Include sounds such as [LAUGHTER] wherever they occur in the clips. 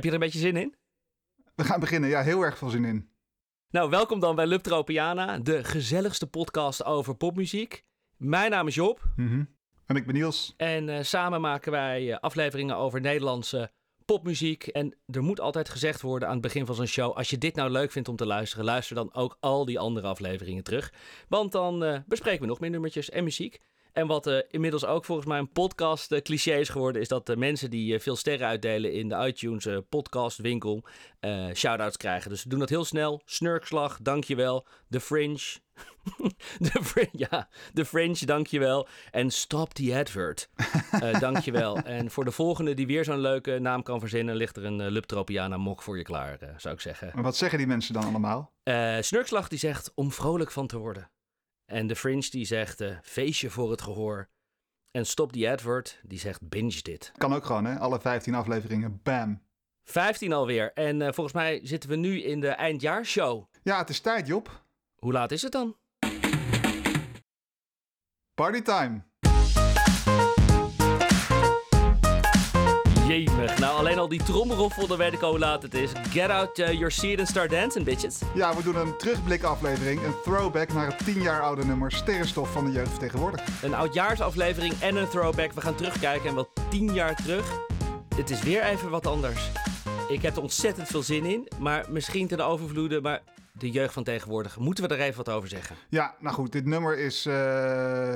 Heb je er een beetje zin in? We gaan beginnen, ja, heel erg veel zin in. Nou, welkom dan bij Lub Tropiana, de gezelligste podcast over popmuziek. Mijn naam is Job. Mhm. En ik ben Niels. En uh, samen maken wij uh, afleveringen over Nederlandse popmuziek. En er moet altijd gezegd worden aan het begin van zo'n show: als je dit nou leuk vindt om te luisteren, luister dan ook al die andere afleveringen terug. Want dan uh, bespreken we nog meer nummertjes en muziek. En wat uh, inmiddels ook volgens mij een podcast uh, cliché is geworden, is dat de mensen die uh, veel sterren uitdelen in de iTunes podcast winkel shout-outs krijgen. Dus we doen dat heel snel. Snurkslag, dankjewel. The Fringe. [LAUGHS] de Fringe, ja. The Fringe, dankjewel. En Stop the Advert. [LAUGHS] dankjewel. en voor de volgende die weer zo'n leuke naam kan verzinnen, ligt er een Luptropiana mok voor je klaar, zou ik zeggen. Maar wat zeggen die mensen dan allemaal? Snurkslag die zegt om vrolijk van te worden. En de Fringe die zegt uh, feestje voor het gehoor. En Stop the Advert die zegt binge dit. Kan ook gewoon hè, alle 15 afleveringen, bam. 15 alweer. En uh, volgens mij zitten we nu in de eindjaarshow. Ja, het is tijd Job. Hoe laat is het dan? Partytime. Al die tromroffel, dan weet ik al hoe laat het is. Get out uh, your seat and start dancing, bitches. Ja, we doen een terugblikaflevering. Een throwback naar het 10 jaar oude nummer Sterrenstof van de jeugd vertegenwoordigd. Een oudjaarsaflevering en een throwback. We gaan terugkijken en wel 10 jaar terug. Het is weer even wat anders. Ik heb er ontzettend veel zin in, maar misschien ten overvloede. Maar de jeugd van tegenwoordig, moeten we er even wat over zeggen? Ja, nou goed, dit nummer is... Uh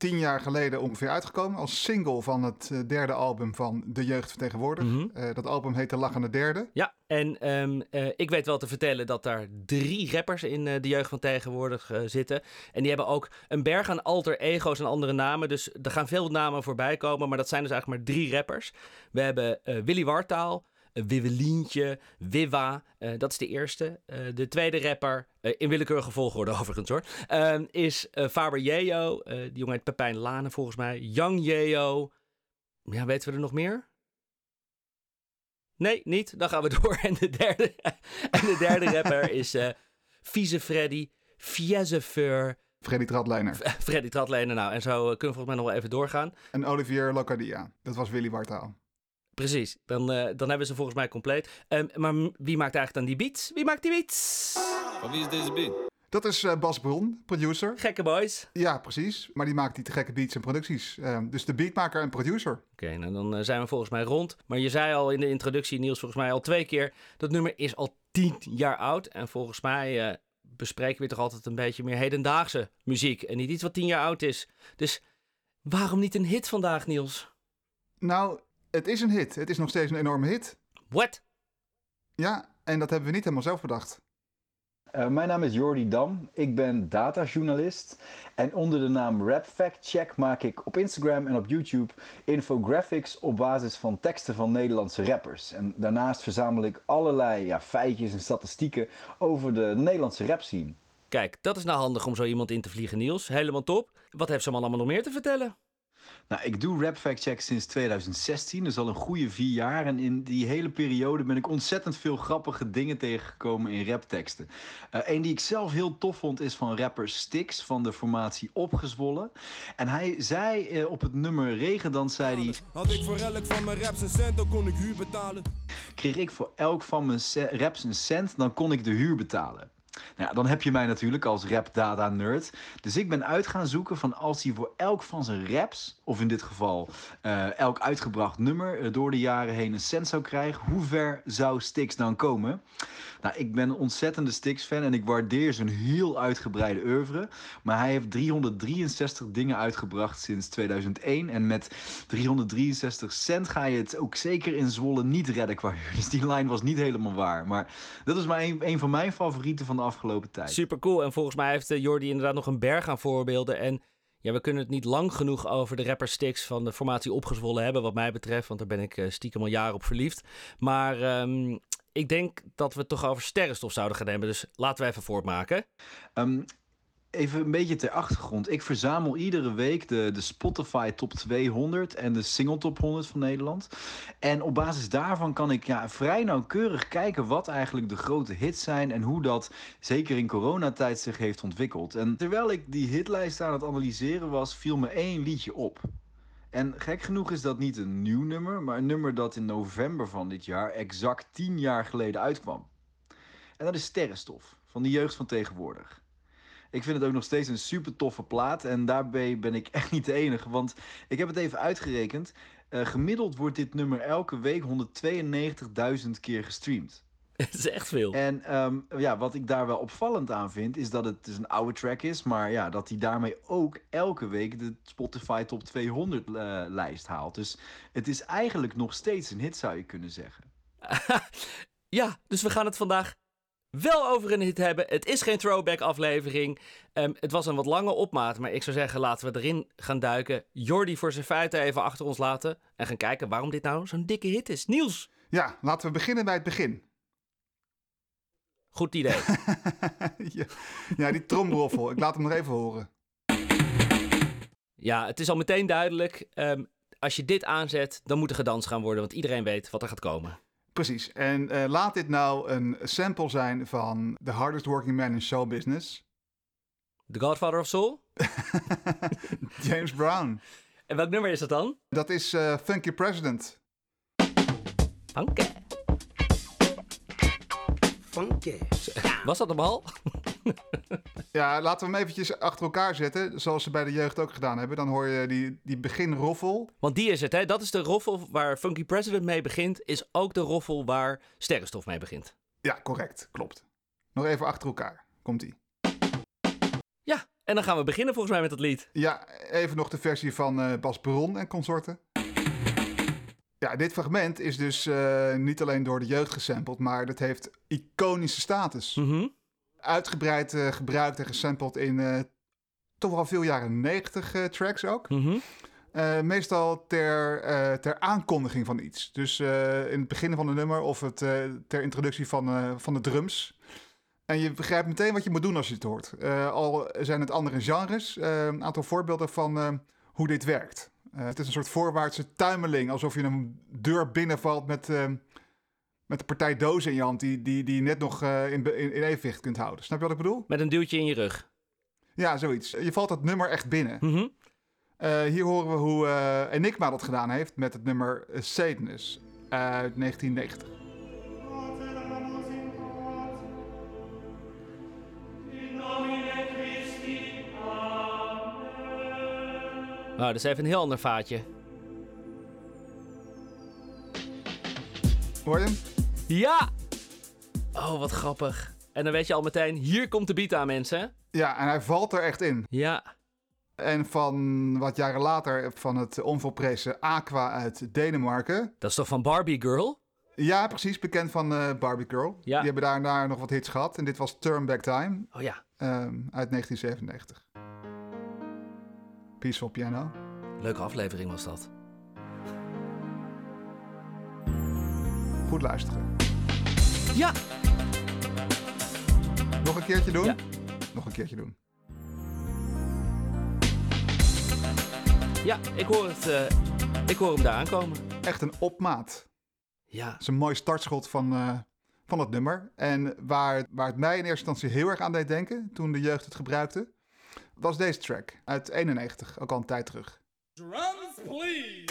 tien jaar geleden ongeveer uitgekomen als single van het uh, derde album van De Jeugd Vertegenwoordig. Mm -hmm. uh, dat album heet De Lachende Derde. Ja, en um, uh, ik weet wel te vertellen dat daar drie rappers in De Jeugd van Tegenwoordig zitten. En die hebben ook een berg aan alter ego's en andere namen. Dus er gaan veel namen voorbij komen, maar dat zijn dus eigenlijk maar drie rappers. We hebben Willy Wartaal, Wiwelientje, Wiwa, uh, dat is de eerste. Uh, de tweede rapper, uh, in willekeurige volgorde [LAUGHS] overigens hoor, is Faber Jeo. die jongen heet Pepijn Lane volgens mij. Young Jeo. Ja, weten we er nog meer? Nee, niet. Dan gaan we [LAUGHS] door. En de derde, [LAUGHS] en de derde rapper is Vieze Freddy, Fiezefeur. Freddy Tratlijner. Freddy Tratlijner, nou. En zo kunnen we volgens mij nog wel even doorgaan. En Olivier Locardia. Dat was Willy Wartaal. Precies, dan, uh, dan hebben ze volgens mij compleet. Um, maar wie maakt eigenlijk dan die beats? Wie maakt die beats? Van wie is deze beat? Dat is uh, Bas Bron, producer. Gekke boys. Ja, precies. Maar die maakt die te gekke beats en producties. Uh, dus de beatmaker en producer. Oké, okay, nou dan uh, zijn we volgens mij rond. Maar je zei al in de introductie, Niels, volgens mij al twee keer... dat nummer is al tien jaar oud. En volgens mij bespreken we toch altijd een beetje meer hedendaagse muziek. En niet iets wat tien jaar oud is. Dus waarom niet een hit vandaag, Niels? Nou, het is een hit. Het is nog steeds een enorme hit. What? Ja, en dat hebben we niet helemaal zelf bedacht. Uh, mijn naam is Jordi Dam. Ik ben datajournalist. En onder de naam Rap Fact Check maak ik op Instagram en op YouTube infographics op basis van teksten van Nederlandse rappers. En daarnaast verzamel ik allerlei ja, feitjes en statistieken over de Nederlandse rap scene. Kijk, dat is nou handig om zo iemand in te vliegen, Niels. Helemaal top. Wat heeft ze man allemaal nog meer te vertellen? Nou, ik doe Rap Fact Check sinds 2016, dus al een goede vier jaar. En in die hele periode ben ik ontzettend veel grappige dingen tegengekomen in rapteksten. Uh, een die ik zelf heel tof vond is van rapper Stix van de formatie Opgezwollen. En hij zei uh, op het nummer Regendans, zei hij... Had ik voor elk van mijn raps een cent, dan kon ik huur betalen. Kreeg ik voor elk van mijn raps een cent, dan kon ik de huur betalen. Nou dan heb je mij natuurlijk als rap-data-nerd. Dus ik ben uit gaan zoeken van als hij voor elk van zijn raps, of in dit geval uh, elk uitgebracht nummer, uh, door de jaren heen een cent zou krijgen, hoe ver zou Stix dan komen? Nou, ik ben een ontzettende Stix-fan en ik waardeer zijn heel uitgebreide oeuvre. Maar hij heeft 363 dingen uitgebracht sinds 2001. En met 363 cent ga je het ook zeker in Zwolle niet redden qua huur. [LAUGHS] Dus die lijn was niet helemaal waar. Maar dat is maar een, van mijn favorieten van de afgelopen tijd. Super cool. En volgens mij heeft Jordi inderdaad nog een berg aan voorbeelden. En ja, we kunnen het niet lang genoeg over de rapper Stix van de formatie opgezwollen hebben, wat mij betreft. Want daar ben ik stiekem al jaren op verliefd. Maar um, ik denk dat we het toch over sterrenstof zouden gaan nemen. Dus laten we even voortmaken. Um, even een beetje ter achtergrond. Ik verzamel iedere week de, de Spotify top 200 en de single top 100 van Nederland. En op basis daarvan kan ik ja, vrij nauwkeurig kijken wat eigenlijk de grote hits zijn en hoe dat zeker in coronatijd zich heeft ontwikkeld. En terwijl ik die hitlijst aan het analyseren was, viel me één liedje op. En gek genoeg is dat niet een nieuw nummer, maar een nummer dat in november van dit jaar exact tien jaar geleden uitkwam. En dat is Sterrenstof, van de jeugd van tegenwoordig. Ik vind het ook nog steeds een super toffe plaat en daarbij ben ik [LAUGHS] echt niet de enige, want ik heb het even uitgerekend. Uh, gemiddeld wordt dit nummer elke week 192.000 keer gestreamd. [LAUGHS] Het is echt veel. En um, ja, wat ik daar wel opvallend aan vind, is dat het dus een oude track is, maar ja, dat hij daarmee ook elke week de Spotify Top 200 uh, lijst haalt. Dus het is eigenlijk nog steeds een hit, zou je kunnen zeggen. [LAUGHS] ja, dus we gaan het vandaag wel over een hit hebben. Het is geen throwback aflevering. Um, het was een wat lange opmaat, maar ik zou zeggen laten we erin gaan duiken. Jordi voor zijn feiten even achter ons laten en gaan kijken waarom dit nou zo'n dikke hit is. Niels. Ja, laten we beginnen bij het begin. Goed idee. [LAUGHS] ja, ja, die tromroffel. ik laat hem nog even horen. Ja, het is al meteen duidelijk. Um, als je dit aanzet, dan moet er gedanst gaan worden, want iedereen weet wat er gaat komen. Precies. En uh, laat dit nou een sample zijn van The Hardest Working Man in Show Business. The Godfather of Soul? [LAUGHS] James Brown. En welk nummer is dat dan? Dat is uh, Funky President. Funky. Funky. [LAUGHS] Was dat hem al? [LAUGHS] ja, laten we hem eventjes achter elkaar zetten, zoals ze bij de jeugd ook gedaan hebben. Dan hoor je die, die beginroffel. Want die is het, hè? Dat is de roffel waar Funky President mee begint, is ook de roffel waar Sterrenstof mee begint. Ja, correct. Klopt. Nog even achter elkaar. Komt-ie. Ja, en dan gaan we beginnen volgens mij met het lied. Ja, even nog de versie van uh, Bas Bron en consorten. Ja, dit fragment is dus uh, niet alleen door de jeugd gesampled, maar dat heeft iconische status. Mm -hmm. Uitgebreid uh, gebruikt en gesampled in uh, toch wel veel jaren 90 tracks ook. Mm -hmm. meestal ter, ter aankondiging van iets. Dus in het begin van een nummer of het, ter introductie van, van de drums. En je begrijpt meteen wat je moet doen als je het hoort. al zijn het andere genres. een aantal voorbeelden van hoe dit werkt. Uh, het is een soort voorwaartse tuimeling, alsof je een deur binnenvalt met, uh, met een partij dozen in je hand die, die, die je net nog uh, in, in, in, evenwicht kunt houden. Snap je wat ik bedoel? Met een duwtje in je rug. Ja, zoiets. Je valt dat nummer echt binnen. Mm -hmm. hier horen we hoe Enigma dat gedaan heeft met het nummer Satanus uit 1990. Nou, dat is even een heel ander vaatje. Hoor je hem? Ja! Oh, wat grappig. En dan weet je al meteen, hier komt de beat aan, mensen. Ja, en hij valt er echt in. Ja. En van wat jaren later van het onvolprezen Aqua uit Denemarken. Dat is toch van Barbie Girl? Ja, precies. Bekend van uh, Barbie Girl. Ja. Die hebben daarna nog wat hits gehad. En dit was Turn Back Time. Oh ja. Um, uit 1997. Peaceful Piano. Leuke aflevering was dat. Goed luisteren. Ja! Nog een keertje doen? Ja. Nog een keertje doen. Ja, ik hoor, het, uh, ik hoor hem daar aankomen. Echt een opmaat. Ja. Dat is een mooi startschot van, uh, van het nummer. En waar, waar het mij in eerste instantie heel erg aan deed denken, toen de jeugd het gebruikte, was deze track uit 91, ook al een tijd terug. Drums, please.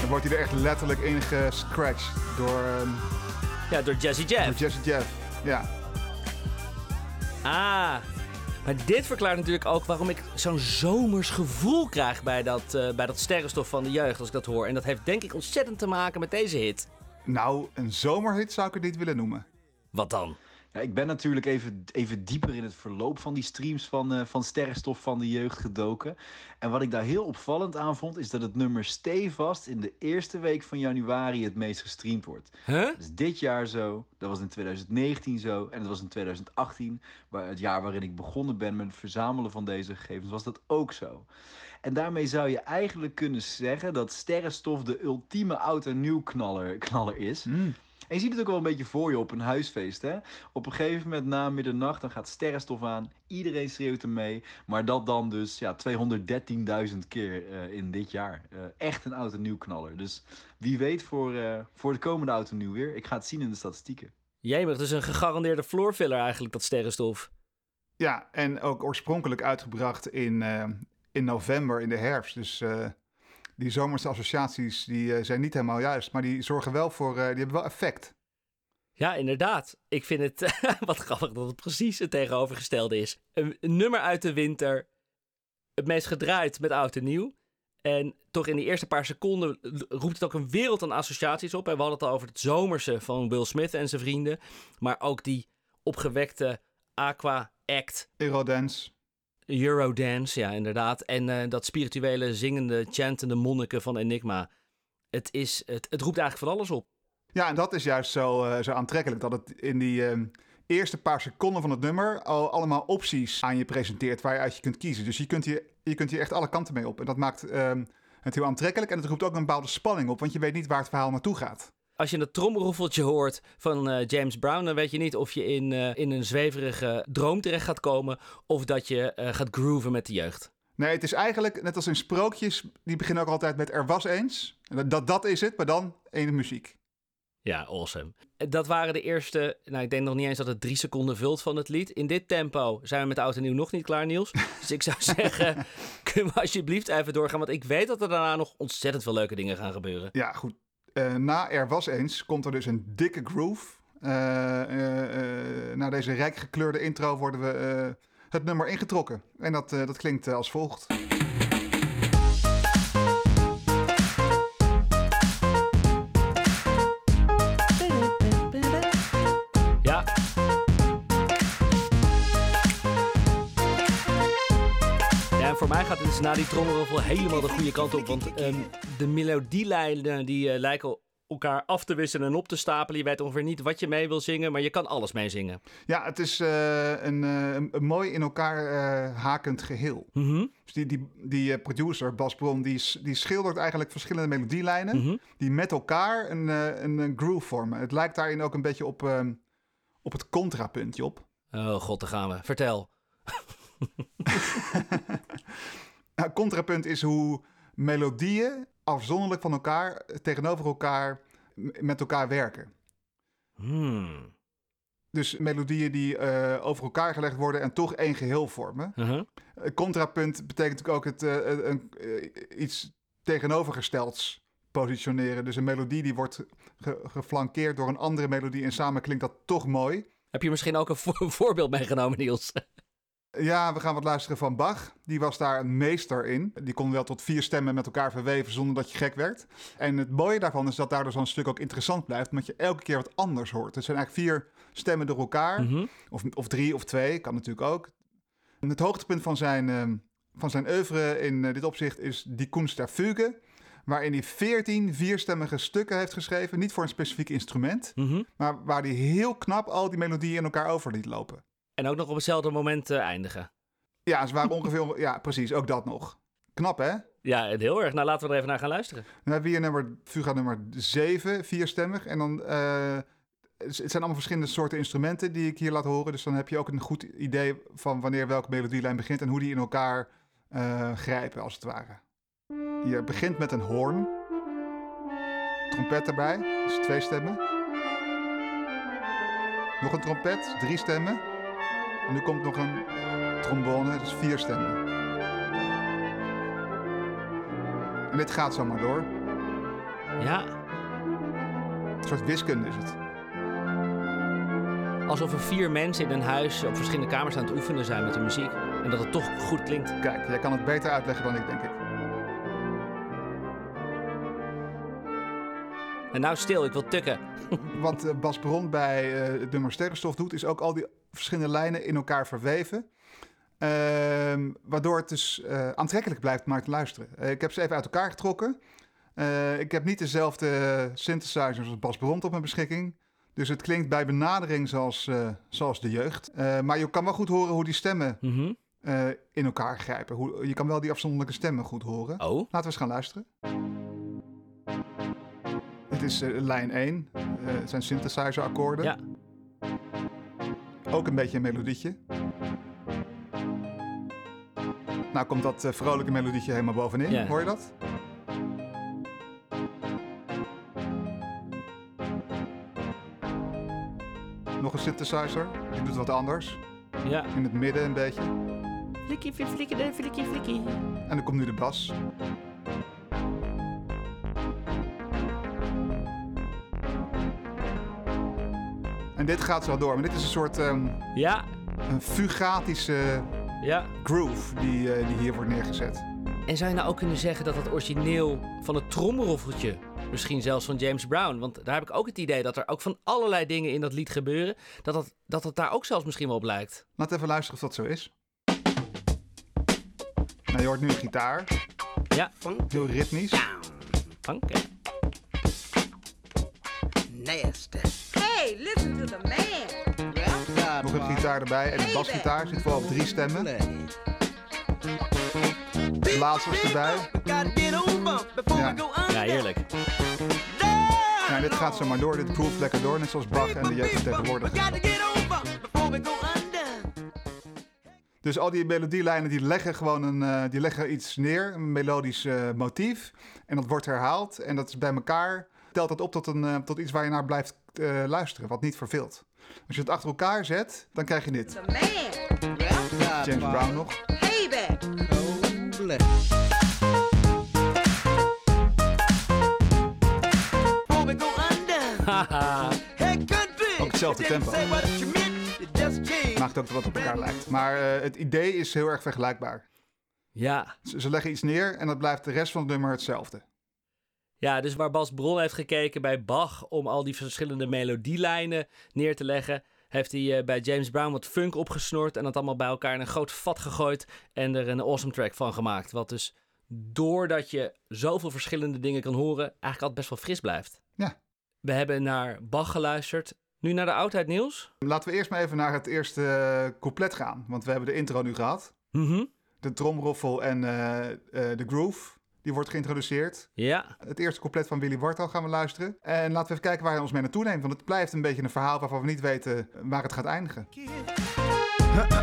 Dan wordt hij er echt letterlijk in gescratcht door, um, ja, door Jazzy Jeff. door Jesse Jeff. Ja. Ah, maar dit verklaart natuurlijk ook waarom ik zo'n zomers gevoel krijg bij dat, uh, bij dat sterrenstof van de jeugd als ik dat hoor. En dat heeft denk ik ontzettend te maken met deze hit. Nou, een zomerhit zou ik het niet willen noemen. Wat dan? Ja, ik ben natuurlijk even, even dieper in het verloop van die streams van, uh, van Sterrenstof van de Jeugd gedoken. En wat ik daar heel opvallend aan vond, is dat het nummer stevast in de eerste week van januari het meest gestreamd wordt. Huh? Dat is dit jaar zo, dat was in 2019 zo en dat was in 2018, waar, het jaar waarin ik begonnen ben met het verzamelen van deze gegevens, was dat ook zo. En daarmee zou je eigenlijk kunnen zeggen dat Sterrenstof de ultieme oud en nieuw knaller, knaller is. Mm. En je ziet het ook wel een beetje voor je op een huisfeest. Hè? Op een gegeven moment na middernacht dan gaat sterrenstof aan. Iedereen schreeuwt er mee. Maar dat dan dus ja, 213.000 keer uh, in dit jaar. Uh, echt een oud en nieuw knaller. Dus wie weet voor, uh, voor de komende oud en nieuw weer. Ik ga het zien in de statistieken. Jemig, dus een gegarandeerde floorfiller eigenlijk, dat sterrenstof. Ja, en ook oorspronkelijk uitgebracht in, eh, in november, in de herfst. Dus eh, die zomerse associaties die, eh, zijn niet helemaal juist. Maar die zorgen wel voor, eh, die hebben wel effect. Ja, inderdaad. Ik vind het [LAUGHS] wat grappig dat het precies het tegenovergestelde is. Een, een nummer uit de winter, het meest gedraaid met oud en nieuw. En toch in die eerste paar seconden roept het ook een wereld aan associaties op. En we hadden het al over het zomerse van Will Smith en zijn vrienden. Maar ook die opgewekte aqua-act, Eurodance. Eurodance, ja inderdaad. En eh, dat spirituele, zingende, chantende monniken van Enigma. Het, is, het, het roept eigenlijk van alles op. Ja, en dat is juist zo, eh, zo aantrekkelijk. Dat het in die eh, eerste paar seconden van het nummer al allemaal opties aan je presenteert waar je uit je kunt kiezen. Dus je kunt hier, je kunt hier echt alle kanten mee op. En dat maakt ehm, het heel aantrekkelijk. En het roept ook een bepaalde spanning op, want je weet niet waar het verhaal naartoe gaat. Als je het trommelroffeltje hoort van eh, James Brown, dan weet je niet of je in, eh, in een zweverige droom terecht gaat komen of dat je eh, gaat grooven met de jeugd. Nee, het is eigenlijk net als in sprookjes. Die beginnen ook altijd met er was eens. En dat, dat, dat is het, maar dan ene muziek. Ja, awesome. Dat waren de eerste, nou ik denk nog niet eens dat het drie seconden vult van het lied. In dit tempo zijn we met oud en nieuw nog niet klaar, Niels. [LAUGHS] Dus ik zou zeggen, [LAUGHS] kunnen we alsjeblieft even doorgaan, want ik weet dat er daarna nog ontzettend veel leuke dingen gaan gebeuren. Ja, goed. Eh, na Er Was Eens komt er dus een dikke groove. Eh, eh, na deze rijk gekleurde intro worden we het nummer ingetrokken. En dat, dat klinkt als volgt. Voor mij gaat het dus na die trommelroffel helemaal de goede kant op. Want ehm, de melodielijnen die eh, lijken elkaar af te wisselen en op te stapelen. Je weet ongeveer niet wat je mee wil zingen, maar je kan alles meezingen. Ja, het is eh, een, eh, een, een mooi in elkaar eh, hakend geheel. Mhm, Dus die, die, die producer, Bas Bron, die, die schildert eigenlijk verschillende melodielijnen... mhm. die met elkaar een, een, een groove vormen. Het lijkt daarin ook een beetje op, ehm, op het contrapuntje op. Oh god, daar gaan we. Vertel. [LAUGHS] Nou, contrapunt is hoe melodieën afzonderlijk van elkaar, eh, tegenover elkaar, met elkaar werken. Hmm. Dus melodieën die eh, over elkaar gelegd worden en toch één geheel vormen. Uh-huh. Een contrapunt betekent natuurlijk ook het, eh, eh, een, eh, iets tegenovergestelds positioneren. Dus een melodie die wordt ge- geflankeerd door een andere melodie en samen klinkt dat toch mooi. Heb je misschien ook een vo- [LAUGHS] voorbeeld meegenomen, Niels? Ja, we gaan wat luisteren van Bach. Die was daar een meester in. Die kon wel tot vier stemmen met elkaar verweven zonder dat je gek werd. En het mooie daarvan is dat daardoor zo'n stuk ook interessant blijft, omdat je elke keer wat anders hoort. Het zijn eigenlijk vier stemmen door elkaar, Mhm. of, of drie of twee, kan natuurlijk ook. En het hoogtepunt van zijn, ehm, van zijn oeuvre in eh, dit opzicht is Die Kunst der Fuge, waarin hij veertien vierstemmige stukken heeft geschreven, niet voor een specifiek instrument, Mhm. maar waar hij heel knap al die melodieën in elkaar over liet lopen. En ook nog op hetzelfde moment eh, eindigen. Ja, ze waren ongeveer. ja, precies, ook dat nog. Knap, hè? Ja, heel erg. Nou, laten we er even naar gaan luisteren. Dan hebben we hier nummer, Fuga nummer 7, vierstemmig. En dan. eh, het zijn allemaal verschillende soorten instrumenten die ik hier laat horen. Dus dan heb je ook een goed idee van wanneer welke melodielijn begint en hoe die in elkaar eh, grijpen, als het ware. Je begint met een hoorn. Trompet erbij, dus twee stemmen. Nog een trompet, drie stemmen. En nu komt nog een trombone, dus vier stemmen. En dit gaat zo maar door. Ja, Een soort wiskunde is het. alsof er vier mensen in een huis op verschillende kamers aan het oefenen zijn met de muziek. En dat het toch goed klinkt. Kijk, jij kan het beter uitleggen dan ik, denk ik. En nou stil, ik wil tukken. [LAUGHS] Wat eh, Bas Bron bij eh, het nummer Sterrenstof doet, is ook al die verschillende lijnen in elkaar verweven. Ehm, waardoor het dus eh, aantrekkelijk blijft om naar te luisteren. Eh, ik heb ze even uit elkaar getrokken. Eh, ik heb niet dezelfde synthesizers als Bas Bron op mijn beschikking. Dus het klinkt bij benadering zoals, zoals de jeugd. Maar je kan wel goed horen hoe die stemmen Mhm. in elkaar grijpen. Hoe, je kan wel die afzonderlijke stemmen goed horen. Oh, Laten we eens gaan luisteren. Dit is lijn 1. Eh, het zijn synthesizer akkoorden. Ja. Ook een beetje een melodietje. Nou komt dat eh, vrolijke melodietje helemaal bovenin. Ja. Hoor je dat? Nog een synthesizer. Die doet wat anders. Ja. In het midden een beetje. Flikkie, flikkie, flikkie, flikkie. En dan komt nu de bas. Dit gaat zo door. Maar dit is een soort ehm, Ja, een fugatische ja. groove die, eh, die hier wordt neergezet. En zou je nou ook kunnen zeggen dat het origineel van het trommeroffeltje, misschien zelfs van James Brown, want daar heb ik ook het idee dat er ook van allerlei dingen in dat lied gebeuren, dat het, dat het daar ook zelfs misschien wel op lijkt. Laat even luisteren of dat zo is. Nou, je hoort nu een gitaar. Ja, Heel ritmisch. oké. Nasty. Hey, listen to the man. Nog een gitaar erbij. En de basgitaar zit vooral op drie stemmen. Blazers erbij. Ja. Ja, heerlijk. Ja, dit gaat zo maar door. Dit proeft lekker door. Net zoals Bach en de jeugd tegenwoordig. Dus al die melodielijnen die leggen gewoon een, eh, die leggen iets neer, een melodisch eh, motief. En dat wordt herhaald. En dat is bij elkaar, telt dat op tot, een, eh, tot iets waar je naar blijft eh, luisteren, wat niet verveelt. Als je het achter elkaar zet, dan krijg je dit. James Brown nog. Haha. Ook hetzelfde tempo. Maakt ook wat op elkaar lijkt. Maar eh, het idee is heel erg vergelijkbaar. ja. Ze, ze leggen iets neer en dat blijft de rest van het nummer hetzelfde. Ja, dus waar Bas Bron heeft gekeken bij Bach om al die verschillende melodielijnen neer te leggen, heeft hij eh, bij James Brown wat funk opgesnord en dat allemaal bij elkaar in een groot vat gegooid en er een awesome track van gemaakt. Wat dus doordat je zoveel verschillende dingen kan horen, eigenlijk altijd best wel fris blijft. Ja. We hebben naar Bach geluisterd. Nu naar de oudheid nieuws. Laten we eerst maar even naar het eerste eh, couplet gaan. Want we hebben de intro nu gehad. Mhm. De tromroffel en eh, de groove. Die wordt geïntroduceerd. Ja. Het eerste couplet van Willy Wartaal gaan we luisteren. En laten we even kijken waar hij ons mee naartoe neemt. Want het blijft een beetje een verhaal waarvan we niet weten waar het gaat eindigen.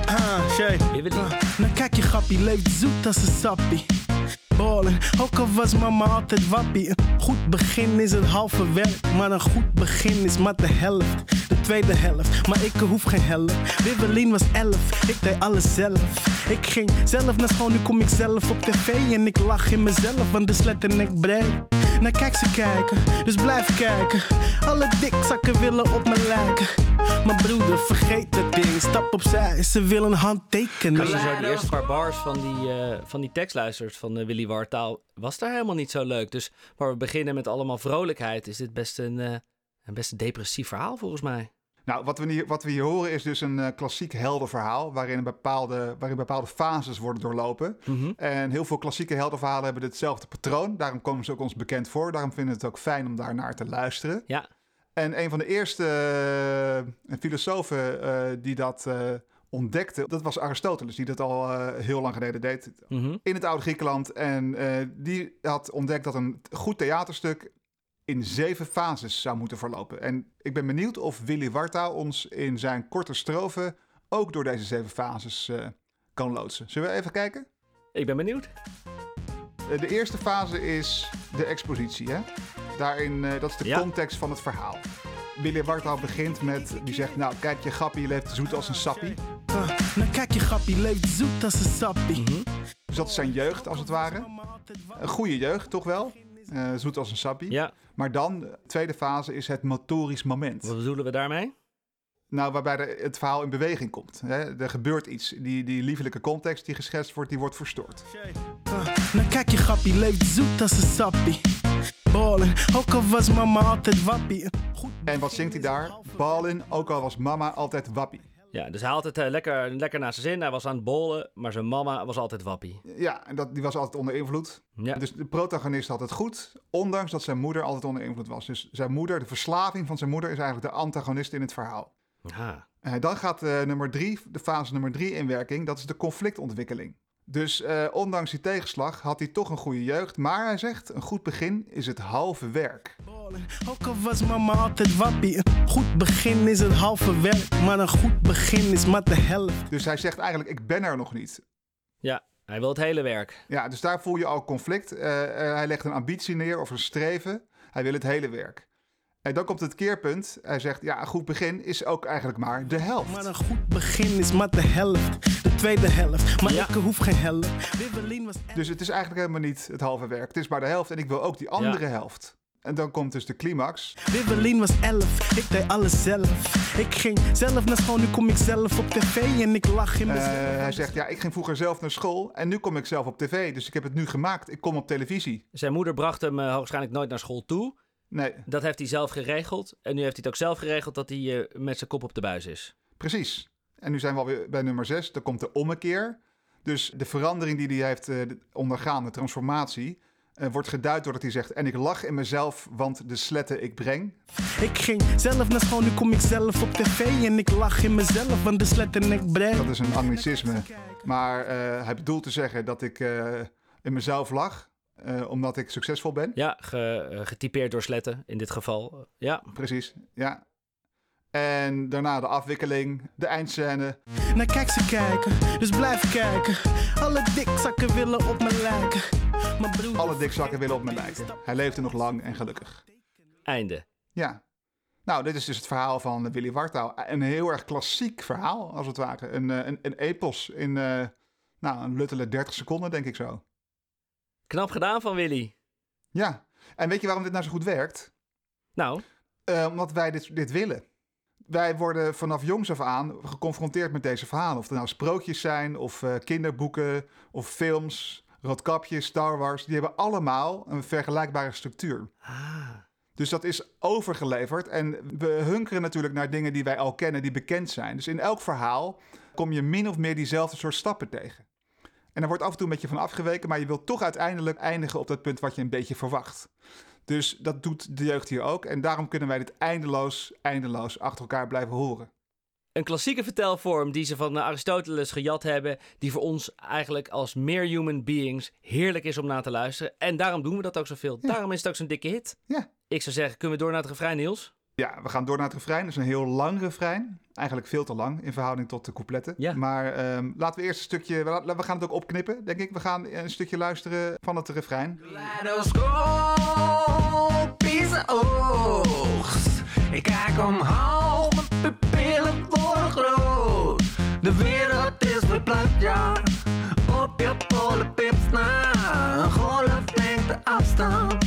Ah, Shay. Je wil Nou kijk je grappie, leeft zoet als een sappie. Ballen, ook al was mama altijd wappie. Goed begin is het halve werk, maar een goed begin is maar de helft. De tweede helft, maar ik hoef geen helft. Wibbelin was elf, ik deed alles zelf. Ik ging zelf naar school, nu kom ik zelf op tv. En ik lach in mezelf, want de sletten ik breed. Nou kijk ze kijken, dus blijf kijken. Alle dikzakken willen op me lijken. Maar broeder, vergeet dat ding, stap opzij, ze willen handtekenen. Als je zo die eerste paar bars van die, eh, van die tekst van eh, Willy Wartaal, was daar helemaal niet zo leuk. Dus waar we beginnen met allemaal vrolijkheid, is dit best een, eh, een best een depressief verhaal volgens mij. Nou, wat we, hier, wat we hier horen is dus een eh, klassiek heldenverhaal. Waarin bepaalde, waarin bepaalde fases worden doorlopen. Mhm. En heel veel klassieke heldenverhalen hebben hetzelfde patroon. Daarom komen ze ook ons bekend voor. Daarom vinden we het ook fijn om daar naar te luisteren. Ja, En een van de eerste eh, filosofen eh, die dat ontdekte, dat was Aristoteles, die dat al heel lang geleden deed mhm. in het oude Griekenland. En die had ontdekt dat een goed theaterstuk in zeven fases zou moeten verlopen. En ik ben benieuwd of Willy Wartaal ons in zijn korte strofe ook door deze zeven fases eh, kan loodsen. Zullen we even kijken? ik ben benieuwd. Eh, de eerste fase is de expositie. Hè? Daarin, eh, dat is de Ja. context van het verhaal. Willy Wartaal begint met, die zegt, nou kijk je grappie, je leeft zoet als een sappie. Ah, nou kijk je grappie, leeft zoet als een sappie. Dus dat is zijn jeugd, als het ware. Een goede jeugd, toch wel? Eh, zoet als een sappie. Ja, Maar dan, de tweede fase, is het motorisch moment. wat bedoelen we daarmee? Nou, waarbij de, het verhaal in beweging komt. Hè? Er gebeurt iets. Die, die liefelijke context die geschetst wordt, die wordt verstoord. Nou kijk je grappie, leeft zoet als een sappie. Ballen, ook al was mama altijd wappie. Goed En wat zingt hij daar? Balin, ook al was mama altijd wappie. Ja, dus hij had het eh, lekker, lekker naar zijn zin. Hij was aan het bollen, maar zijn mama was altijd wappie. Ja, en dat, die was altijd onder invloed. Ja, Dus de protagonist had het goed, ondanks dat zijn moeder altijd onder invloed was. Dus zijn moeder, de verslaving van zijn moeder, is eigenlijk de antagonist in het verhaal. Eh, dan gaat eh, nummer drie, de fase nummer drie in werking. Dat is de conflictontwikkeling. Dus ondanks die tegenslag had hij toch een goede jeugd. Maar hij zegt, een goed begin is het halve werk. Ook al was mama altijd wappie. Een goed begin is het halve werk, maar een goed begin is maar de helft. Dus hij zegt eigenlijk, ik ben er nog niet. Ja, hij wil het hele werk. Ja, dus daar voel je al conflict. Eh, eh, hij legt een ambitie neer of een streven. Hij wil het hele werk. En dan komt het keerpunt. Hij zegt, ja, een goed begin is ook eigenlijk maar de helft. Maar een goed begin is maar de helft. De tweede helft. Maar ik hoef geen helft. Was Dus het is eigenlijk helemaal niet het halve werk. Het is maar de helft en ik wil ook die andere helft. En dan komt dus de climax. Wibbelin was elf, ik deed alles zelf. Ik ging zelf naar school, nu kom ik zelf op tv en ik lach in Eh, mezelf. hij zegt, ja, ik ging vroeger zelf naar school en nu kom ik zelf op tv. Dus ik heb het nu gemaakt. Ik kom op televisie. Zijn moeder bracht hem uh, waarschijnlijk nooit naar school toe. Nee, Dat heeft hij zelf geregeld. En nu heeft hij het ook zelf geregeld dat hij uh, met zijn kop op de buis is. precies. En nu zijn we alweer bij nummer 6. Dan komt de ommekeer. Dus de verandering die hij heeft uh, ondergaan, de transformatie, uh, wordt geduid doordat hij zegt... En ik lach in mezelf, want de sletten ik breng. Ik ging zelf naar school, nu kom ik zelf op tv en ik lach in mezelf, want de sletten ik breng. Dat is een anglicisme. Maar uh, hij bedoelt te zeggen dat ik uh, in mezelf lach, uh, omdat ik succesvol ben. Ja, ge, getypeerd door sletten in dit geval. Ja. Precies, ja. En daarna de afwikkeling, de eindscène. Nou kijk ze kijken, dus blijf kijken. Alle dikzakken willen op me lijken. Maar broer, Alle dikzakken willen op me lijken. Hij leefde nog lang en gelukkig. Einde. Ja. Nou, dit is dus het verhaal van Willy Wartaal. Een heel erg klassiek verhaal, als het ware. Een, uh, een, een epos in uh, nou, een luttele 30 seconden, denk ik zo. Knap gedaan van Willy. Ja. En weet je waarom dit nou zo goed werkt? Nou? Uh, omdat wij dit, dit willen. Wij worden vanaf jongs af aan geconfronteerd met deze verhalen. Of er nou sprookjes zijn, of uh, kinderboeken, of films, Roodkapje, Star Wars. Die hebben allemaal een vergelijkbare structuur. Ah. Dus dat is overgeleverd. En we hunkeren natuurlijk naar dingen die wij al kennen, die bekend zijn. Dus in elk verhaal kom je min of meer diezelfde soort stappen tegen. En er wordt af en toe een beetje van afgeweken, maar je wilt toch uiteindelijk eindigen op dat punt wat je een beetje verwacht. Dus dat doet de jeugd hier ook. En daarom kunnen wij dit eindeloos, eindeloos achter elkaar blijven horen. Een klassieke vertelvorm die ze van Aristoteles gejat hebben, die voor ons eigenlijk als meer human beings heerlijk is om naar te luisteren. En daarom doen we dat ook zoveel. Ja. Daarom is het ook zo'n dikke hit. Ja. Ik zou zeggen, kunnen we door naar het refrein, Niels? Ja, we gaan door naar het refrein. Dat is een heel lang refrein. Eigenlijk veel te lang in verhouding tot de coupletten. Ja. Maar um, laten we eerst een stukje... We gaan het ook opknippen, denk ik. We gaan een stukje luisteren van het refrein. Ik kijk omhoog, mijn pupillen worden groot. De wereld is verplaatst, ja. Op je polenpips na. Een golflengte afstand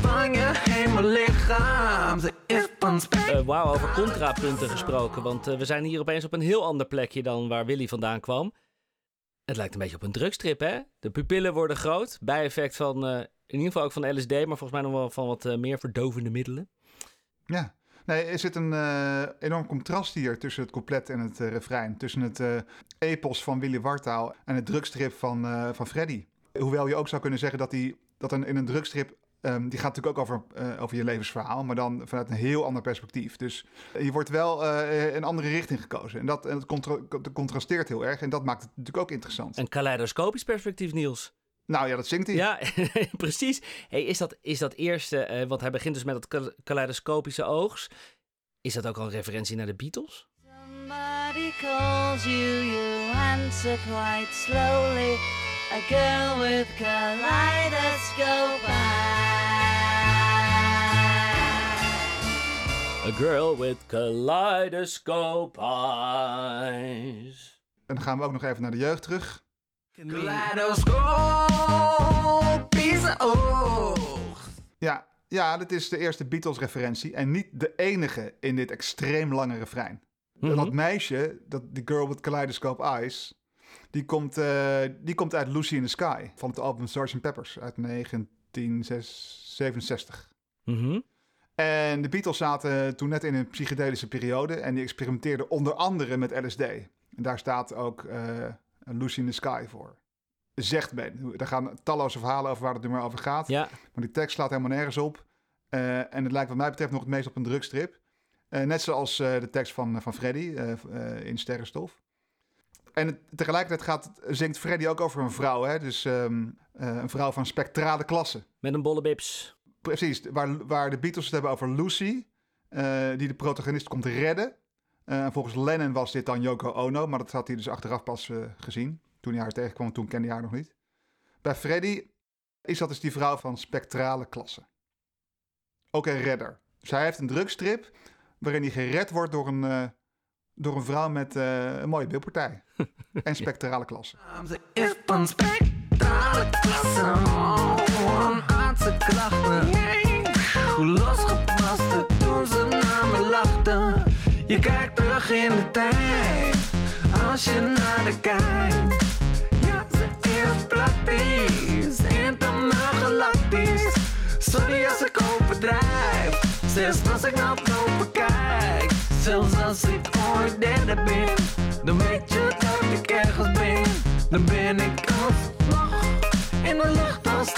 van je hemellichaam. Ze is van spek. Uh, Wauw, over contrapunten gesproken. Want uh, we zijn hier opeens op een heel ander plekje dan waar Willy vandaan kwam. Het lijkt een beetje op een drugstrip, hè? De pupillen worden groot. Bijeffect van, uh, in ieder geval ook van LSD, maar volgens mij nog wel van wat uh, meer verdovende middelen. Ja, nee, er zit een uh, enorm contrast hier tussen het couplet en het refrein. Tussen het epos van Willy Wartaal en het drugstrip van, van Freddy. Hoewel je ook zou kunnen zeggen dat, die, dat een, in een drugstrip Um, die gaat natuurlijk ook over, uh, over je levensverhaal, maar dan vanuit een heel ander perspectief. Dus je wordt wel uh, een andere richting gekozen. En dat, en dat contra contrasteert heel erg en dat maakt het natuurlijk ook interessant. Een kaleidoscopisch perspectief, Niels. Nou ja, dat zingt hij. Ja, [LAUGHS] precies. Hey, is, dat, is dat eerste, uh, want hij begint dus met dat kaleidoscopische oogs. Is dat ook al een referentie naar de Beatles? Somebody calls you, you answer quite slowly. A girl with kaleidoscope eyes. A girl with kaleidoscope eyes. En dan gaan we ook nog even naar de jeugd terug. Kaleidoscoop is oog. Ja, ja, dit is de eerste Beatles-referentie. En niet de enige in dit extreem lange refrein. Mm -hmm. Dat meisje, dat, die girl with kaleidoscope eyes... Die komt, uh, die komt uit Lucy in the Sky van het album Sgt. Peppers uit 1967. Mm -hmm. En de Beatles zaten toen net in een psychedelische periode en die experimenteerden onder andere met LSD. En daar staat ook uh, Lucy in the Sky voor. Zegt men. Daar gaan talloze verhalen over waar het nummer over gaat. Ja. Maar die tekst slaat helemaal nergens op. Uh, en het lijkt wat mij betreft nog het meest op een drugstrip. net zoals de tekst van, van Freddy in Sterrenstof. En tegelijkertijd gaat, zingt Freddy ook over een vrouw. Hè? Dus um, uh, een vrouw van spectrale klasse. Met een bolle bips. Precies, waar, waar de Beatles het hebben over Lucy. Uh, die de protagonist komt redden. Uh, volgens Lennon was dit dan Yoko Ono. Maar dat had hij dus achteraf pas gezien. Toen hij haar tegenkwam, toen kende hij haar nog niet. Bij Freddy is dat dus die vrouw van spectrale klasse. Ook een redder. Dus hij heeft een drugstrip waarin hij gered wordt door een, eh, door een vrouw met eh, een mooie beeldpartij. [LAUGHS] en spectrale klasse. Ze is van spectrale klasse. Een aardse klachten. Hoe losgepast het toen ze naar me lachten. Je kijkt terug in de tijd. Als je naar de kijkt. Ja, ze is praktisch. Intergalactisch. Sorry als ik overdrijf. Zelfs als ik naar boven kijk. Zelfs als ik ooit derde ben. Dan weet je dat ik ergens. Dan ben ik alsnog in de lucht als.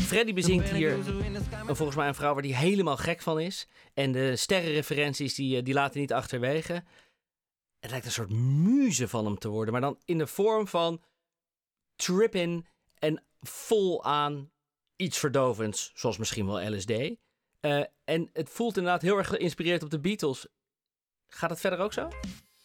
Freddy bezingt hier een- volgens mij een vrouw waar hij helemaal gek van is. En de sterrenreferenties die, eh, die laten niet achterwege. Het lijkt een soort muze van hem te worden. Maar dan in de vorm van trippin en vol aan iets verdovends. Zoals misschien wel LSD. Eh, en het voelt inderdaad heel erg geïnspireerd op de Beatles. Gaat het verder ook zo?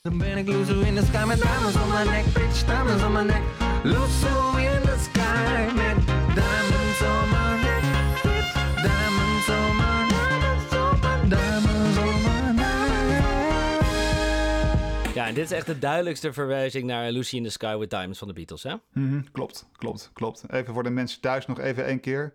Dan ben ik loezo in the sky met diamonds on my neck, bitch, diamonds on my neck. Loezo in the sky met diamonds on my neck, bitch, diamonds on my neck, diamonds on my neck. Ja, en dit is echt de duidelijkste verwijzing naar Lucy in the Sky with Diamonds van de Beatles, hè? Mhm, klopt, klopt, klopt. Even voor de mensen thuis nog even één keer.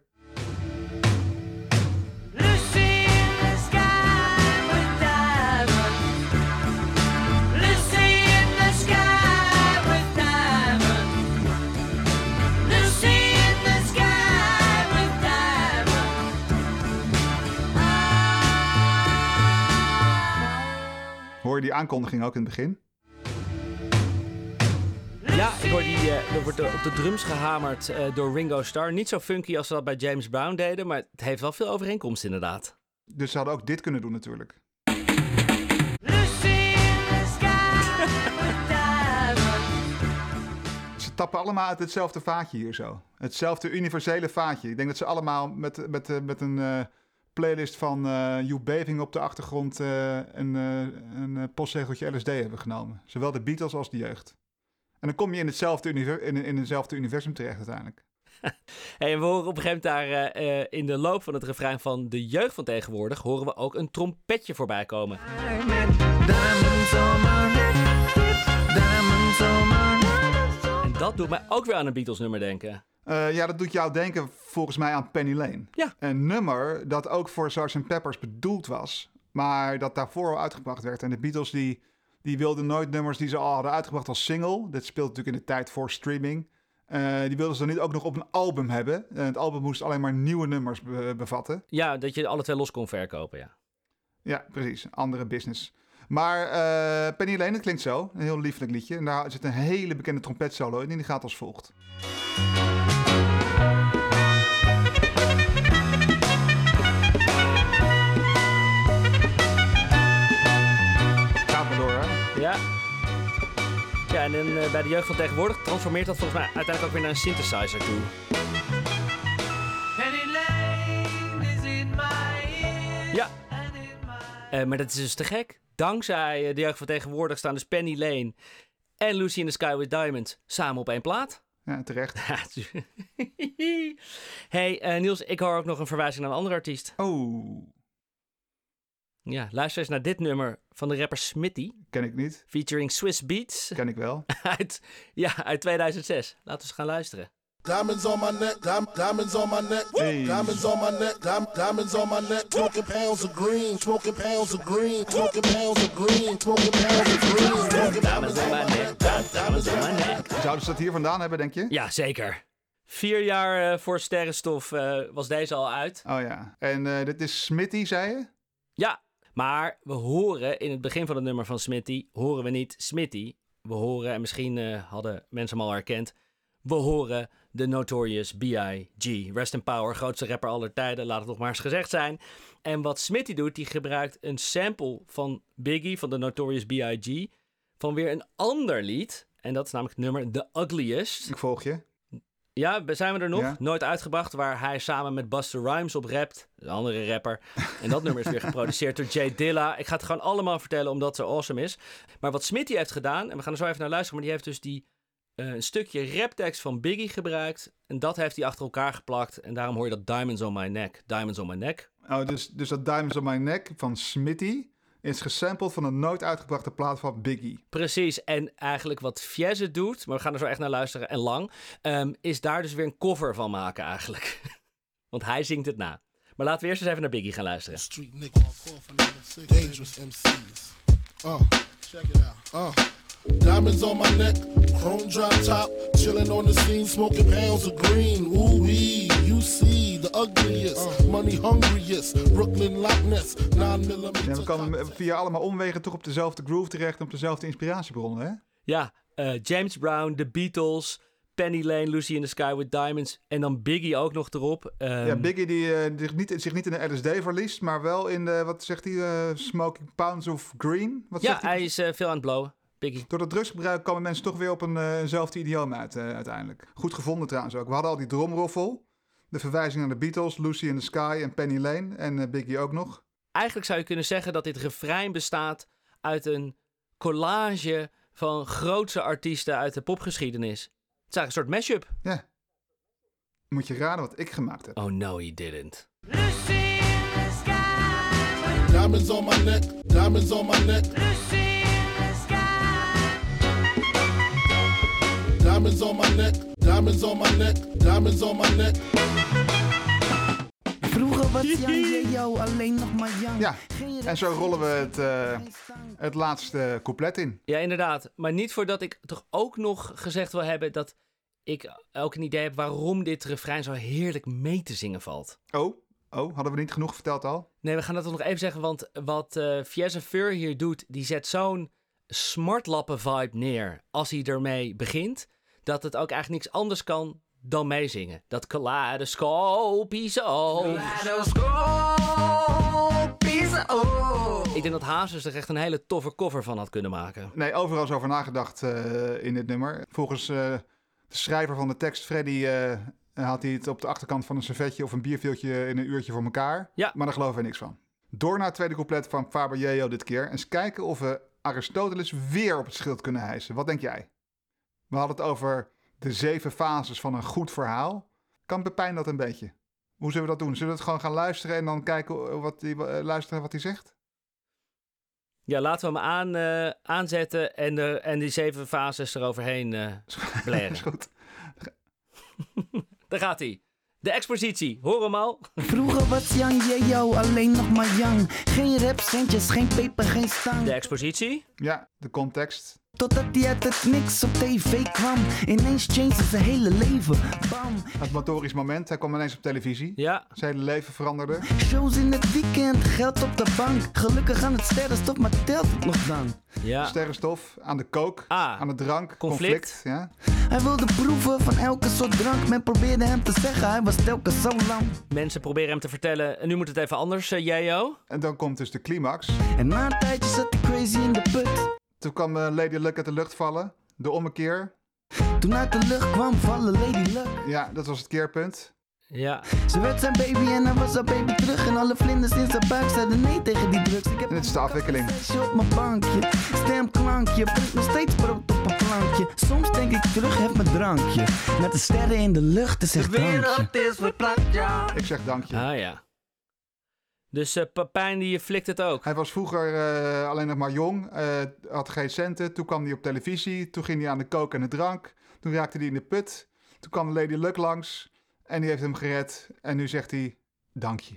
Hoor je die aankondiging ook in het begin? Ja, ik hoor die, eh, er wordt op de drums gehamerd eh, door Ringo Starr. Niet zo funky als ze dat bij James Brown deden, maar het heeft wel veel overeenkomst inderdaad. Dus ze hadden ook dit kunnen doen natuurlijk. Ze tappen allemaal uit hetzelfde vaatje hier zo. Hetzelfde universele vaatje. Ik denk dat ze allemaal met, met, eh, met een playlist van eh Joep Beving op de achtergrond eh, een, eh, een postzegeltje LSD hebben genomen. Zowel de Beatles als de jeugd. En dan kom je in hetzelfde, univer in, in hetzelfde universum terecht uiteindelijk. [LAUGHS] Hey, en we horen op een gegeven moment daar eh, eh, in de loop van het refrein van de jeugd van tegenwoordig... horen we ook een trompetje voorbij komen. Met diamonds on my neck, dat doet mij ook weer aan een Beatles nummer denken. Eh, ja, dat doet jou denken volgens mij aan Penny Lane. Ja. Een nummer dat ook voor Sgt. Peppers bedoeld was, maar dat daarvoor al uitgebracht werd. En de Beatles die, die wilden nooit nummers die ze al hadden uitgebracht als single. Dit speelt natuurlijk in de tijd voor streaming. Eh, die wilden ze dan niet ook nog op een album hebben. En het album moest alleen maar nieuwe nummers be- bevatten. Ja, dat je alle twee los kon verkopen, ja. Ja, precies. Andere business. Maar eh, Penny Lane, dat klinkt zo. Een heel lieflijk liedje. En daar zit een hele bekende trompetsolo in. En die gaat als volgt. Gaat maar door, hè? Ja. Ja, en dan, eh, bij de jeugd van tegenwoordig transformeert dat volgens mij uiteindelijk ook weer naar een synthesizer toe. Penny Lane is in my ear. Ja. Eh, maar dat is dus te gek. Dankzij eh, de jeugd van tegenwoordig staan dus Penny Lane en Lucy in the Sky with Diamonds samen op één plaat. Ja, terecht. [LAUGHS] Hey eh, Niels, ik hoor ook nog een verwijzing naar een andere artiest. Oh, Ja, luister eens naar dit nummer van de rapper Smitty, ken ik niet. featuring Swiss Beats Ken ik wel. [LAUGHS] uit, ja, uit 2006. Laten we eens gaan luisteren. Diamonds on my neck, dim- diamonds on my neck, Hey. diamonds on my neck, dim- diamonds on my neck, smoking pounds of green, smoking pounds of green, smoking pounds of green, smoking pounds of green, Diamonds on my neck, diamonds on my neck. Zouden ze dat hier vandaan hebben, denk je? Ja, zeker. Vier jaar eh, voor Sterrenstof eh, was deze al uit. Oh ja. En eh, dit is Smitty, zei je? Ja, maar we horen in het begin van het nummer van Smitty, horen we niet Smitty. We horen, en misschien eh, hadden mensen hem al herkend, we horen de Notorious B.I.G. Rest in Power, grootste rapper aller tijden, laat het nog maar eens gezegd zijn. En wat Smitty doet, die gebruikt een sample van Biggie, van de Notorious B.I.G., van weer een ander lied. En dat is namelijk het nummer The Ugliest. Ik volg je. Ja, zijn we er nog? Ja. Nooit uitgebracht, waar hij samen met Buster Rhymes op rapt. Een andere rapper. En dat nummer is weer geproduceerd door Jay Dilla. Ik ga het gewoon allemaal vertellen, omdat het zo awesome is. Maar wat Smitty heeft gedaan, en we gaan er zo even naar luisteren... maar die heeft dus die, een stukje raptekst van Biggie gebruikt... en dat heeft hij achter elkaar geplakt. En daarom hoor je dat Diamonds on my neck. Diamonds on my neck. Oh, dus, dus dat Diamonds on My Neck van Smitty is gesampled van een nooit uitgebrachte plaat van Biggie. Precies, en eigenlijk wat Fiesse doet, maar we gaan er zo echt naar luisteren en lang, ehm, is daar dus weer een cover van maken eigenlijk. [LAUGHS] Want hij zingt het na. Maar laten we eerst eens even naar Biggie gaan luisteren. Street nigga, dangerous MCs. Uh, check it out. Uh. Diamonds on my neck, chrome drop top, chilling on the scene, smoking pounds of green. Ooh wee, you see the ugliest, money hungriest, Brooklyn Loch Ness, 9 millimeter. Ja, we komen via allemaal omwegen toch op dezelfde groove terecht en op dezelfde inspiratiebronnen, hè? Ja, eh, James Brown, The Beatles, Penny Lane, Lucy in the Sky with Diamonds en dan Biggie ook nog erop. Ehm, Ja, Biggie die eh, zich, niet, zich niet in de LSD verliest, maar wel in de, wat zegt hij, eh, smoking pounds of green? Wat ja, zegt hij? hij is veel aan het blowen, Biggie. Door dat drugsgebruik komen mensen toch weer op een, eh, eenzelfde idioom uit eh, uiteindelijk. Goed gevonden trouwens ook. We hadden al die dromroffel, de verwijzing naar de Beatles, Lucy in the Sky en Penny Lane en eh, Biggie ook nog. Eigenlijk zou je kunnen zeggen dat dit refrein bestaat uit een collage van grootste artiesten uit de popgeschiedenis. Het is eigenlijk een soort mashup. Ja. Moet je raden wat ik gemaakt heb. Oh no, he didn't. Lucy in the sky Diamonds on my neck, diamonds on my neck, Lucy diamonds on my neck, diamonds on my neck, diamonds on my neck. Vroeger was [LAUGHS] Jan jou alleen nog maar Jan. Ja, en zo rollen we het, eh, het laatste couplet in. Ja, inderdaad. Maar niet voordat ik toch ook nog gezegd wil hebben dat ik ook een idee heb waarom dit refrein zo heerlijk mee te zingen valt. Oh, oh, hadden we niet genoeg verteld al? Nee, we gaan dat toch nog even zeggen, want wat eh Fiesse Fur hier doet, die zet zo'n smartlappen vibe neer als hij ermee begint, dat het ook eigenlijk niks anders kan dan meezingen. Dat kaleidoscopisch oog. Ik denk dat Hazes er echt een hele toffe cover van had kunnen maken. Nee, overal is over nagedacht eh, in dit nummer. Volgens eh, de schrijver van de tekst, Freddy, eh, had hij het op de achterkant van een servetje of een bierveeltje in een uurtje voor elkaar. Ja. Maar daar geloven we niks van. Door naar het tweede couplet van Faber Jeo dit keer. Eens kijken of we Aristoteles weer op het schild kunnen hijsen. Wat denk jij? We hadden het over de zeven fases van een goed verhaal. Kan Pepijn dat een beetje? Hoe zullen we dat doen? Zullen we het gewoon gaan luisteren en dan kijken wat hij, eh, luisteren wat hij zegt? Ja, laten we hem aan, eh, aanzetten en, de, en die zeven fases eroverheen eh [LAUGHS] blaren. Is goed. [LAUGHS] Daar gaat hij. De expositie, hoor hem al. Vroeger was Jan jou alleen nog maar Jan. Geen rap, centjes, geen peper, geen stang. De expositie. Ja, de context. Totdat hij uit het niks op tv kwam. Ineens changed zijn hele leven. Bam. Het motorisch moment. Hij kwam ineens op televisie. Ja, Zijn hele leven veranderde. Shows in het weekend, geld op de bank. Gelukkig aan het sterrenstof, maar telt het nog dan? ja. Sterrenstof, aan de kook, Ah, aan de drank, conflict. ja. Hij wilde proeven van elke soort drank. Men probeerde hem te zeggen, hij was telkens zo lang. Mensen proberen hem te vertellen, nu moet het even anders, uh, Jejo. En dan komt dus de climax. En na een tijdje zat hij crazy in de put. Toen kwam eh, Lady Luck uit de lucht vallen. De ommekeer. Toen uit de lucht kwam vallen Lady Luck. Ja, dat was het keerpunt. Ja, Ze werd zijn baby en hij was haar baby terug. En alle vlinders in zijn buik zeiden nee tegen die drugs. Ik heb En dit is de afwikkeling. op mijn bankje, stemklankje, brengt nog steeds brood op een plankje. Soms denk ik terug, heb mijn drankje. Met de sterren in de lucht, is echt drankje. is verplaatst, ja. Ik zeg dank je. ah ja. Dus eh Papijn die flikt het ook. Hij was vroeger eh, alleen nog maar jong, eh, had geen centen. Toen kwam hij op televisie, toen ging hij aan de kook en de drank. Toen raakte hij in de put. Toen kwam Lady Luck langs en die heeft hem gered. En nu zegt hij, dank je.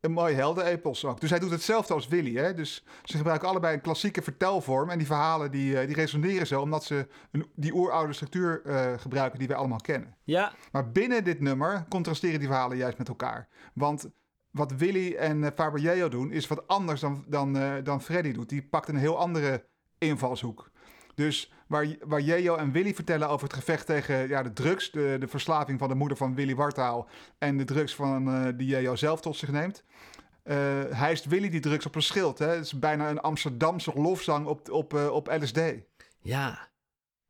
Een mooi heldenepos ook. Dus hij doet hetzelfde als Willy. Hè? Dus ze gebruiken allebei een klassieke vertelvorm. En die verhalen die, die resoneren zo, omdat ze een, die oeroude structuur gebruiken die wij allemaal kennen. Ja, Maar binnen dit nummer contrasteren die verhalen juist met elkaar. Want wat Willy en uh, Faber doen, is wat anders dan, dan, eh, dan Freddy doet. Die pakt een heel andere invalshoek. Dus waar, waar Jeo en Willy vertellen over het gevecht tegen ja, de drugs, de, verslaving van de moeder van Willy Wartaal en de drugs van, eh, die Jeo zelf tot zich neemt. eh hijst Willy die drugs op een schild. Hè? Het is bijna een Amsterdamse lofzang op, op, eh, op LSD. ja.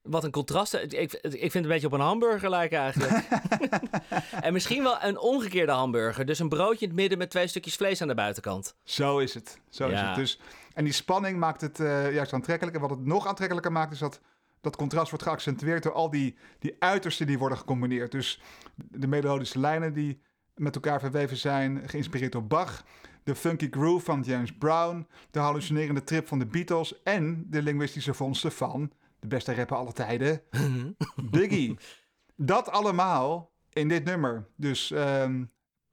Wat een contrast. Ik, ik vind het een beetje op een hamburger lijken eigenlijk. [LAUGHS] en misschien wel een omgekeerde hamburger. Dus een broodje in het midden met twee stukjes vlees aan de buitenkant. Zo is het. Zo is het. Dus, en die spanning maakt het eh, juist aantrekkelijk. En wat het nog aantrekkelijker maakt, is dat dat contrast wordt geaccentueerd door al die, die uitersten die worden gecombineerd. Dus de melodische lijnen die, met elkaar verweven zijn, geïnspireerd door Bach, de funky groove van James Brown, de hallucinerende trip van de Beatles en de linguïstische vondsten van de beste rapper aller tijden, [LAUGHS] Biggie. Dat allemaal in dit nummer. Dus ehm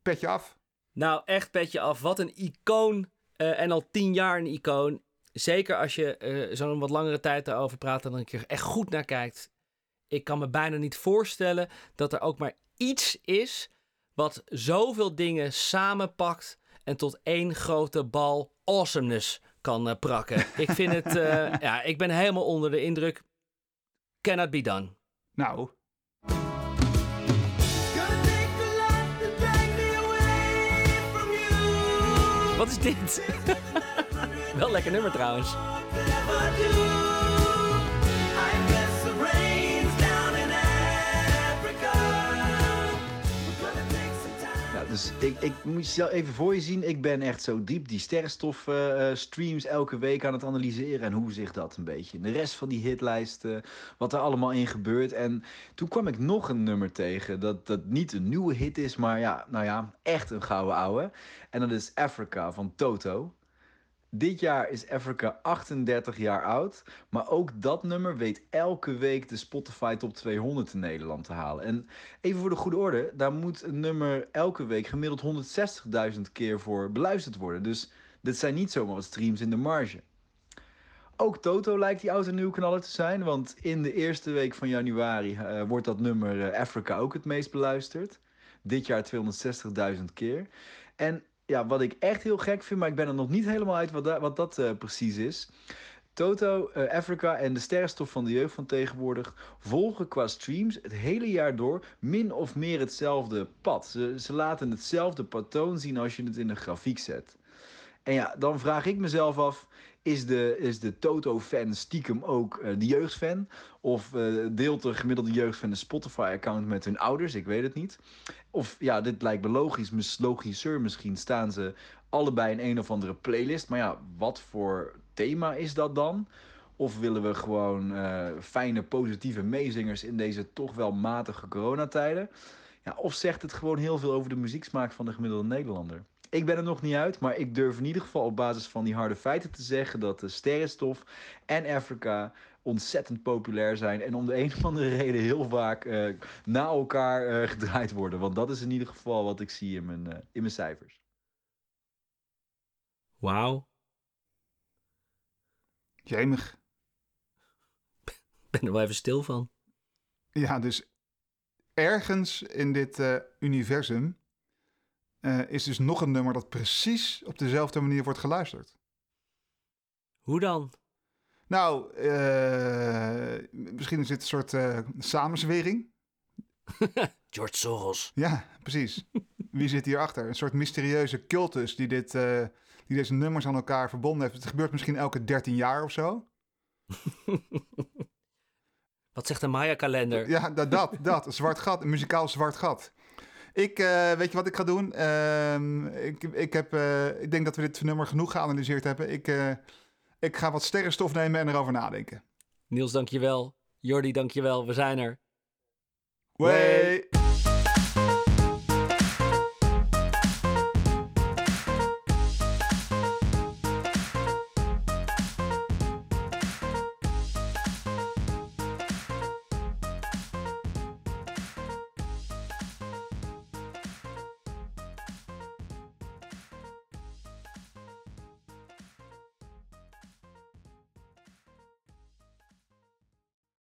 petje af. Nou, echt petje af. Wat een icoon. eh, en al tien jaar een icoon. Zeker als je eh, zo'n wat langere tijd daarover praat en dan een keer echt goed naar kijkt. Ik kan me bijna niet voorstellen dat er ook maar iets is wat zoveel dingen samenpakt en tot één grote bal awesomeness kan eh, prakken. ik vind het, eh, ja, ik ben helemaal onder de indruk. Cannot be done. Nou, Wat is dit? [LAUGHS] Wel lekker nummer trouwens. Dus ik, ik moet je even voor je zien. Ik ben echt zo diep die sterrenstof eh, eh, streams elke week aan het analyseren. En hoe zich dat een beetje. De rest van die hitlijsten, wat er allemaal in gebeurt. En toen kwam ik nog een nummer tegen. Dat, dat niet een nieuwe hit is, maar ja, nou ja, echt een gouden ouwe. En dat is Africa van Toto. Dit jaar is Africa 38 jaar oud. Maar ook dat nummer weet elke week de Spotify Top 200 in Nederland te halen. En even voor de goede orde, daar moet een nummer elke week gemiddeld 160.000 keer voor beluisterd worden. Dus dit zijn niet zomaar streams in de marge. Ook Toto lijkt die oud en nieuw knaller te zijn. Want in de eerste week van januari eh, wordt dat nummer eh, Africa ook het meest beluisterd. Dit jaar 260.000 keer. En ja, wat ik echt heel gek vind, maar ik ben er nog niet helemaal uit wat, wat dat eh, precies is. Toto, eh, Africa en de sterrenstof van de jeugd van tegenwoordig volgen qua streams het hele jaar door min of meer hetzelfde pad. Ze, ze laten hetzelfde patroon zien als je het in een grafiek zet. En ja, dan vraag ik mezelf af: is de, is de Toto-fan stiekem ook eh, de jeugdfan? Of eh, deelt de gemiddelde jeugdfan een Spotify-account met hun ouders? Ik weet het niet. Of ja, dit lijkt me logisch, logischer. Misschien staan ze allebei in een of andere playlist. Maar ja, wat voor thema is dat dan? Of willen we gewoon eh, fijne, positieve meezingers in deze toch wel matige coronatijden? Ja, of zegt het gewoon heel veel over de muzieksmaak van de gemiddelde Nederlander? Ik ben er nog niet uit, maar ik durf in ieder geval op basis van die harde feiten te zeggen dat de sterrenstof en Afrika ontzettend populair zijn. En om de een of andere reden heel vaak eh, na elkaar eh, gedraaid worden. Want dat is in ieder geval wat ik zie in mijn, eh, in mijn cijfers. Wauw. jemig. Ik ben er wel even stil van. Ja, dus ergens in dit eh, universum eh, is dus nog een nummer dat precies op dezelfde manier wordt geluisterd. Hoe dan? Nou, eh, misschien is dit een soort eh, samenzwering. [LAUGHS] George Soros. Ja, precies. Wie zit hierachter? Een soort mysterieuze cultus die, dit, die deze nummers aan elkaar verbonden heeft. Het gebeurt misschien elke 13 jaar of zo. [LAUGHS] Wat zegt de Maya-kalender? Ja, dat, dat, dat. Een zwart gat, een muzikaal zwart gat. Ik, eh, weet je wat ik ga doen? Ehm, ik, ik, heb, eh, ik denk dat we dit nummer genoeg geanalyseerd hebben. Ik, eh, ik ga wat sterrenstof nemen en erover nadenken. Niels, dankjewel. Jordi, dankjewel. We zijn er. Way.